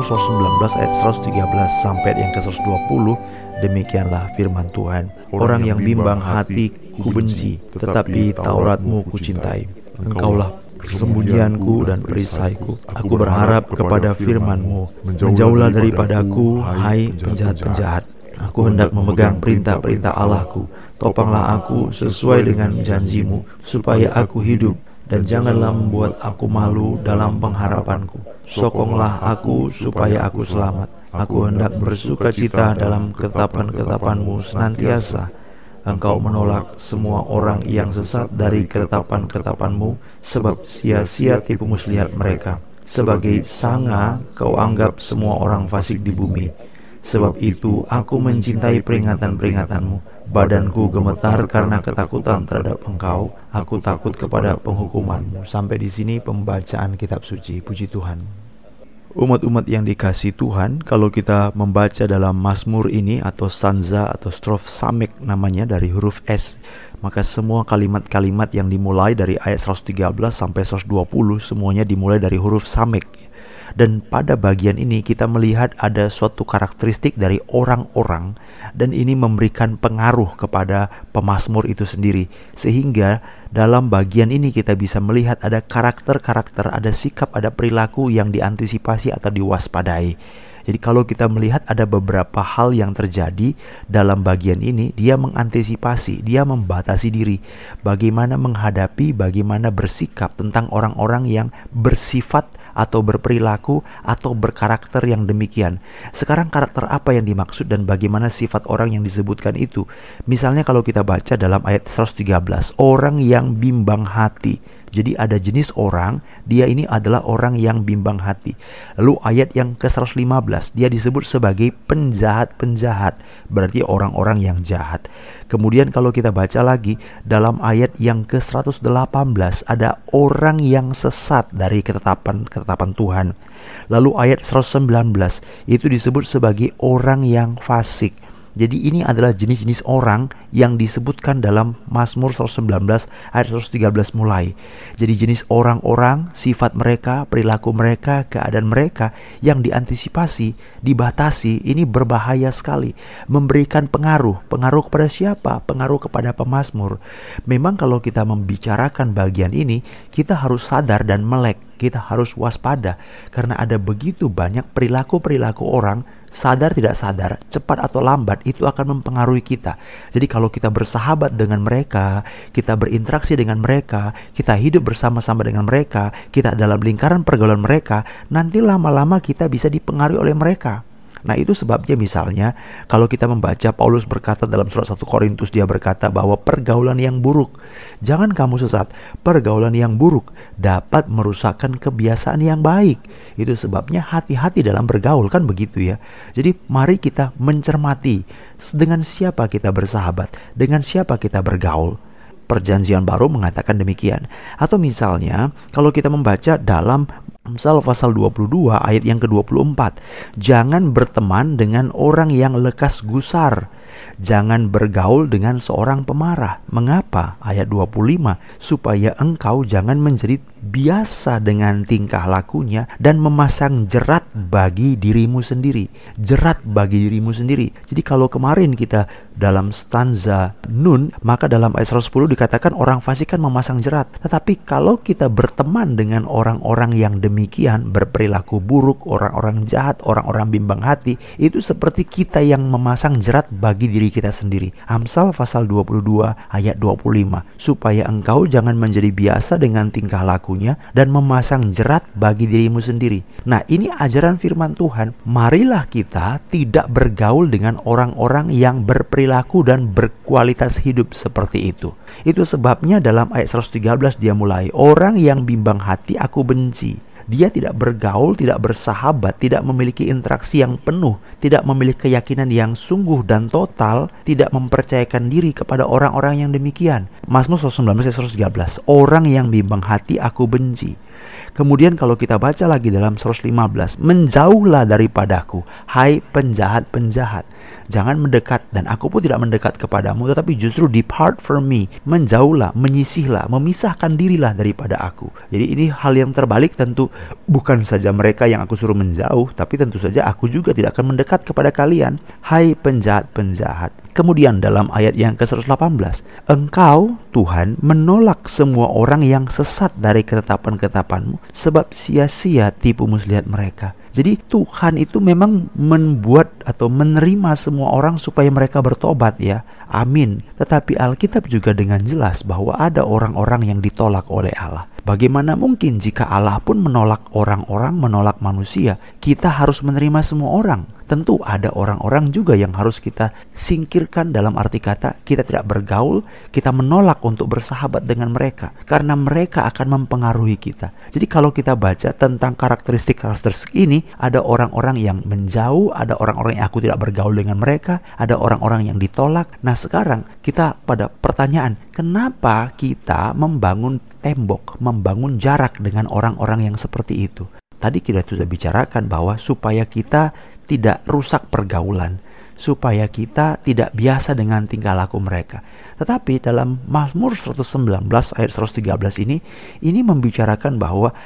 Mazmur 119 ayat 113 sampai yang ke-120 demikianlah firman Tuhan. Orang yang bimbang hati ku benci tetapi Tauratmu ku cintai. engkaulah persembunyianku dan perisaiku. aku berharap kepada firman-Mu. menjauhlah daripadaku hai penjahat-penjahat. aku hendak memegang perintah-perintah Allahku. Topanglah aku sesuai dengan janjimu supaya aku hidup dan janganlah membuat aku malu dalam pengharapanku. Sokonglah aku supaya aku selamat. Aku hendak bersuka cita dalam ketetapan-ketetapanmu senantiasa. Engkau menolak semua orang yang sesat dari ketetapan-ketetapanmu, sebab sia-sia tipu muslihat mereka. Sebagai sanga, kau anggap semua orang fasik di bumi. Sebab itu aku mencintai peringatan-peringatanmu Badanku gemetar karena ketakutan terhadap engkau. Aku takut kepada penghukumanmu. Sampai di sini pembacaan kitab suci. Puji Tuhan. Umat-umat yang dikasih Tuhan, kalau kita membaca dalam Mazmur ini atau stanza atau strof samek namanya dari huruf S, maka semua kalimat-kalimat yang dimulai dari ayat 113 sampai 120 semuanya dimulai dari huruf samek. Dan pada bagian ini kita melihat ada suatu karakteristik dari orang-orang dan ini memberikan pengaruh kepada pemazmur itu sendiri. Sehingga dalam bagian ini kita bisa melihat ada karakter-karakter, ada sikap, ada perilaku yang diantisipasi atau diwaspadai. Jadi kalau kita melihat ada beberapa hal yang terjadi dalam bagian ini, dia mengantisipasi, dia membatasi diri. Bagaimana menghadapi, bagaimana bersikap tentang orang-orang yang bersifat atau berperilaku atau berkarakter yang demikian. Sekarang karakter apa yang dimaksud dan bagaimana sifat orang yang disebutkan itu? Misalnya kalau kita baca dalam ayat 113, orang yang bimbang hati. Jadi ada jenis orang, dia ini adalah orang yang bimbang hati. Lalu ayat yang ke-115, dia disebut sebagai penjahat-penjahat, berarti orang-orang yang jahat. Kemudian kalau kita baca lagi dalam ayat yang ke-118 ada orang yang sesat dari ketetapan-ketetapan Tuhan. Lalu ayat 119 itu disebut sebagai orang yang fasik. Jadi ini adalah jenis-jenis orang yang disebutkan dalam Mazmur 119 ayat 113 mulai. Jadi jenis orang-orang, sifat mereka, perilaku mereka, keadaan mereka yang diantisipasi, dibatasi, ini berbahaya sekali. Memberikan pengaruh, pengaruh kepada siapa? Pengaruh kepada pemazmur. Memang kalau kita membicarakan bagian ini, kita harus sadar dan melek kita harus waspada karena ada begitu banyak perilaku-perilaku orang sadar tidak sadar, cepat atau lambat itu akan mempengaruhi kita. Jadi kalau kita bersahabat dengan mereka, kita berinteraksi dengan mereka, kita hidup bersama-sama dengan mereka, kita dalam lingkaran pergaulan mereka, nanti lama-lama kita bisa dipengaruhi oleh mereka. Nah itu sebabnya misalnya kalau kita membaca Paulus berkata dalam surat 1 Korintus dia berkata bahwa pergaulan yang buruk Jangan kamu sesat Pergaulan yang buruk dapat merusakkan kebiasaan yang baik. Itu sebabnya hati-hati dalam bergaul kan begitu ya? Jadi mari kita mencermati Dengan siapa kita bersahabat Dengan siapa kita bergaul. Perjanjian baru mengatakan demikian. Atau misalnya, kalau kita membaca dalam Amsal pasal 22 ayat yang ke-24. Jangan berteman dengan orang yang lekas gusar. Jangan bergaul dengan seorang pemarah. Mengapa? Ayat 25. Supaya engkau jangan menjadi biasa dengan tingkah lakunya dan memasang jerat bagi dirimu sendiri. Jerat bagi dirimu sendiri. Jadi kalau kemarin kita dalam stanza nun, maka dalam ayat 110 dikatakan orang fasik kan memasang jerat. Tetapi kalau kita berteman dengan orang-orang yang demikian, berperilaku buruk, orang-orang jahat, orang-orang bimbang hati, itu seperti kita yang memasang jerat bagi diri kita sendiri. Amsal pasal 22 ayat 25. Supaya engkau jangan menjadi biasa dengan tingkah laku pelakunya dan memasang jerat bagi dirimu sendiri. Nah, ini ajaran firman Tuhan. Marilah kita tidak bergaul dengan orang-orang yang berperilaku dan berkualitas hidup seperti itu. Itu sebabnya dalam ayat 113 dia mulai, orang yang bimbang hati aku benci dia tidak bergaul, tidak bersahabat, tidak memiliki interaksi yang penuh, tidak memiliki keyakinan yang sungguh dan total, tidak mempercayakan diri kepada orang-orang yang demikian. Mazmur 119 ayat 113, orang yang bimbang hati aku benci. Kemudian kalau kita baca lagi dalam 115, menjauhlah daripadaku, hai penjahat-penjahat. Jangan mendekat dan aku pun tidak mendekat kepadamu tetapi justru depart from me, menjauhlah, menyisihlah, memisahkan dirilah daripada aku. Jadi ini hal yang terbalik tentu bukan saja mereka yang aku suruh menjauh, tapi tentu saja aku juga tidak akan mendekat kepada kalian. Hai penjahat-penjahat. Kemudian dalam ayat yang ke-118, Engkau, Tuhan, menolak semua orang yang sesat dari ketetapan-ketetapanmu, sebab sia-sia tipu muslihat mereka. Jadi Tuhan itu memang membuat atau menerima semua orang supaya mereka bertobat ya. Amin. Tetapi Alkitab juga dengan jelas bahwa ada orang-orang yang ditolak oleh Allah. Bagaimana mungkin jika Allah pun menolak orang-orang, menolak manusia? Kita harus menerima semua orang. Tentu ada orang-orang juga yang harus kita singkirkan dalam arti kata kita tidak bergaul, kita menolak untuk bersahabat dengan mereka karena mereka akan mempengaruhi kita. Jadi kalau kita baca tentang karakteristik-karakteristik ini, ada orang-orang yang menjauh, ada orang-orang yang aku tidak bergaul dengan mereka, ada orang-orang yang ditolak. Nah, sekarang kita pada pertanyaan, kenapa kita membangun tembok, membangun jarak dengan orang-orang yang seperti itu. Tadi kita sudah bicarakan bahwa supaya kita tidak rusak pergaulan, supaya kita tidak biasa dengan tingkah laku mereka. Tetapi dalam Mazmur 119 ayat 113 ini, ini membicarakan bahwa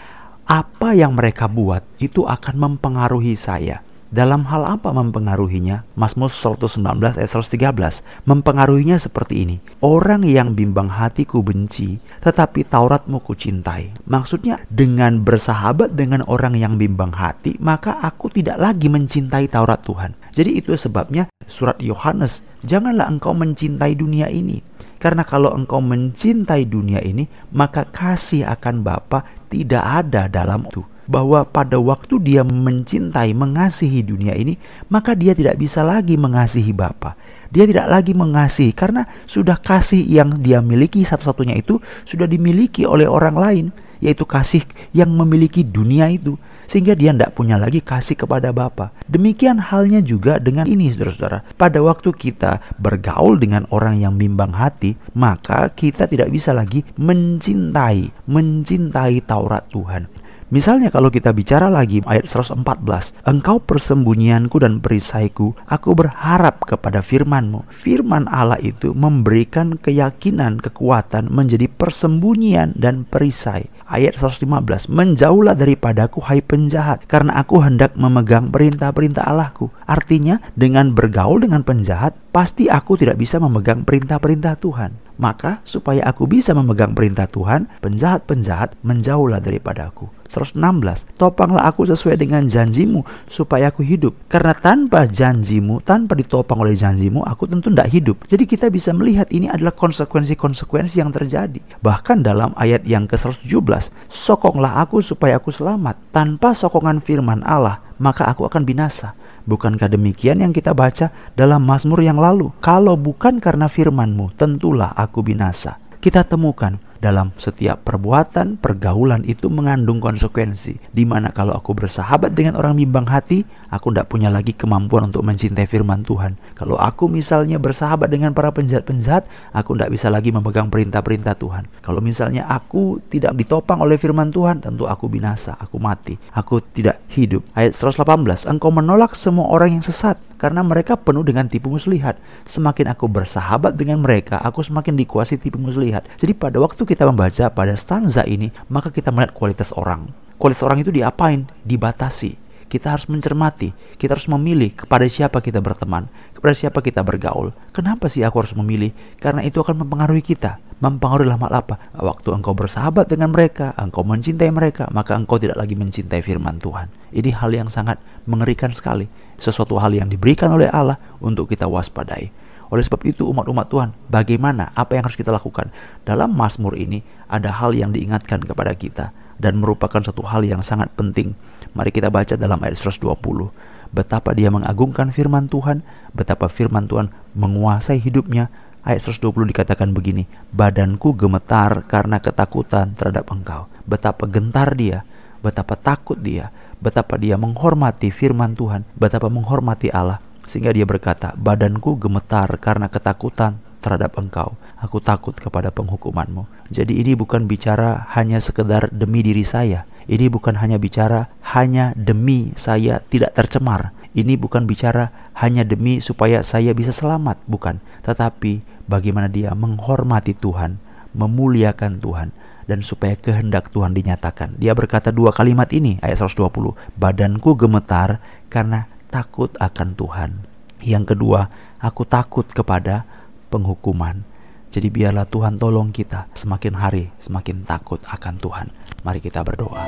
apa yang mereka buat itu akan mempengaruhi saya. Dalam hal apa mempengaruhinya? Mazmur 119 ayat 113 mempengaruhinya seperti ini. Orang yang bimbang hatiku benci, tetapi Tauratmu ku cintai. Maksudnya dengan bersahabat dengan orang yang bimbang hati, maka aku tidak lagi mencintai Taurat Tuhan. Jadi itu sebabnya surat Yohanes, janganlah engkau mencintai dunia ini. Karena kalau engkau mencintai dunia ini, maka kasih akan Bapa tidak ada dalam itu bahwa pada waktu dia mencintai, mengasihi dunia ini, maka dia tidak bisa lagi mengasihi Bapa. Dia tidak lagi mengasihi karena sudah kasih yang dia miliki satu-satunya itu sudah dimiliki oleh orang lain, yaitu kasih yang memiliki dunia itu. Sehingga dia tidak punya lagi kasih kepada Bapa. Demikian halnya juga dengan ini saudara-saudara. Pada waktu kita bergaul dengan orang yang bimbang hati, maka kita tidak bisa lagi mencintai, mencintai Taurat Tuhan. Misalnya kalau kita bicara lagi ayat 114, Engkau persembunyianku dan perisaiku, aku berharap kepada firmanmu. Firman Allah itu memberikan keyakinan, kekuatan menjadi persembunyian dan perisai. Ayat 115, Menjauhlah daripadaku hai penjahat, karena aku hendak memegang perintah-perintah Allahku. Artinya dengan bergaul dengan penjahat, pasti aku tidak bisa memegang perintah-perintah Tuhan. Maka supaya aku bisa memegang perintah Tuhan, penjahat-penjahat menjauhlah daripada aku. 116. Topanglah aku sesuai dengan janjimu supaya aku hidup. Karena tanpa janjimu, tanpa ditopang oleh janjimu, aku tentu tidak hidup. Jadi kita bisa melihat ini adalah konsekuensi-konsekuensi yang terjadi. Bahkan dalam ayat yang ke-117, sokonglah aku supaya aku selamat. Tanpa sokongan firman Allah, maka aku akan binasa. Bukankah demikian yang kita baca dalam Mazmur yang lalu? Kalau bukan karena firmanmu, tentulah aku binasa. Kita temukan dalam setiap perbuatan, pergaulan itu mengandung konsekuensi. Di mana kalau aku bersahabat dengan orang bimbang hati, aku tidak punya lagi kemampuan untuk mencintai firman Tuhan. Kalau aku misalnya bersahabat dengan para penjahat-penjahat, aku tidak bisa lagi memegang perintah-perintah Tuhan. Kalau misalnya aku tidak ditopang oleh firman Tuhan, tentu aku binasa, aku mati, aku tidak hidup. Ayat 118, engkau menolak semua orang yang sesat karena mereka penuh dengan tipu muslihat. Semakin aku bersahabat dengan mereka, aku semakin dikuasai tipu muslihat. Jadi pada waktu kita membaca pada stanza ini, maka kita melihat kualitas orang. Kualitas orang itu diapain? Dibatasi. Kita harus mencermati, kita harus memilih kepada siapa kita berteman, kepada siapa kita bergaul. Kenapa sih aku harus memilih? Karena itu akan mempengaruhi kita. Mempengaruhi lama apa? Waktu engkau bersahabat dengan mereka, engkau mencintai mereka, maka engkau tidak lagi mencintai firman Tuhan. Ini hal yang sangat mengerikan sekali sesuatu hal yang diberikan oleh Allah untuk kita waspadai. Oleh sebab itu umat-umat Tuhan, bagaimana apa yang harus kita lakukan? Dalam Mazmur ini ada hal yang diingatkan kepada kita dan merupakan satu hal yang sangat penting. Mari kita baca dalam ayat 120. Betapa dia mengagungkan firman Tuhan, betapa firman Tuhan menguasai hidupnya. Ayat 120 dikatakan begini, Badanku gemetar karena ketakutan terhadap engkau. Betapa gentar dia, betapa takut dia, betapa dia menghormati firman Tuhan, betapa menghormati Allah, sehingga dia berkata, "Badanku gemetar karena ketakutan terhadap engkau. Aku takut kepada penghukumanmu." Jadi ini bukan bicara hanya sekedar demi diri saya. Ini bukan hanya bicara hanya demi saya tidak tercemar. Ini bukan bicara hanya demi supaya saya bisa selamat, bukan. Tetapi bagaimana dia menghormati Tuhan, memuliakan Tuhan, dan supaya kehendak Tuhan dinyatakan. Dia berkata dua kalimat ini, ayat 120. Badanku gemetar karena takut akan Tuhan. Yang kedua, aku takut kepada penghukuman. Jadi biarlah Tuhan tolong kita semakin hari semakin takut akan Tuhan. Mari kita berdoa.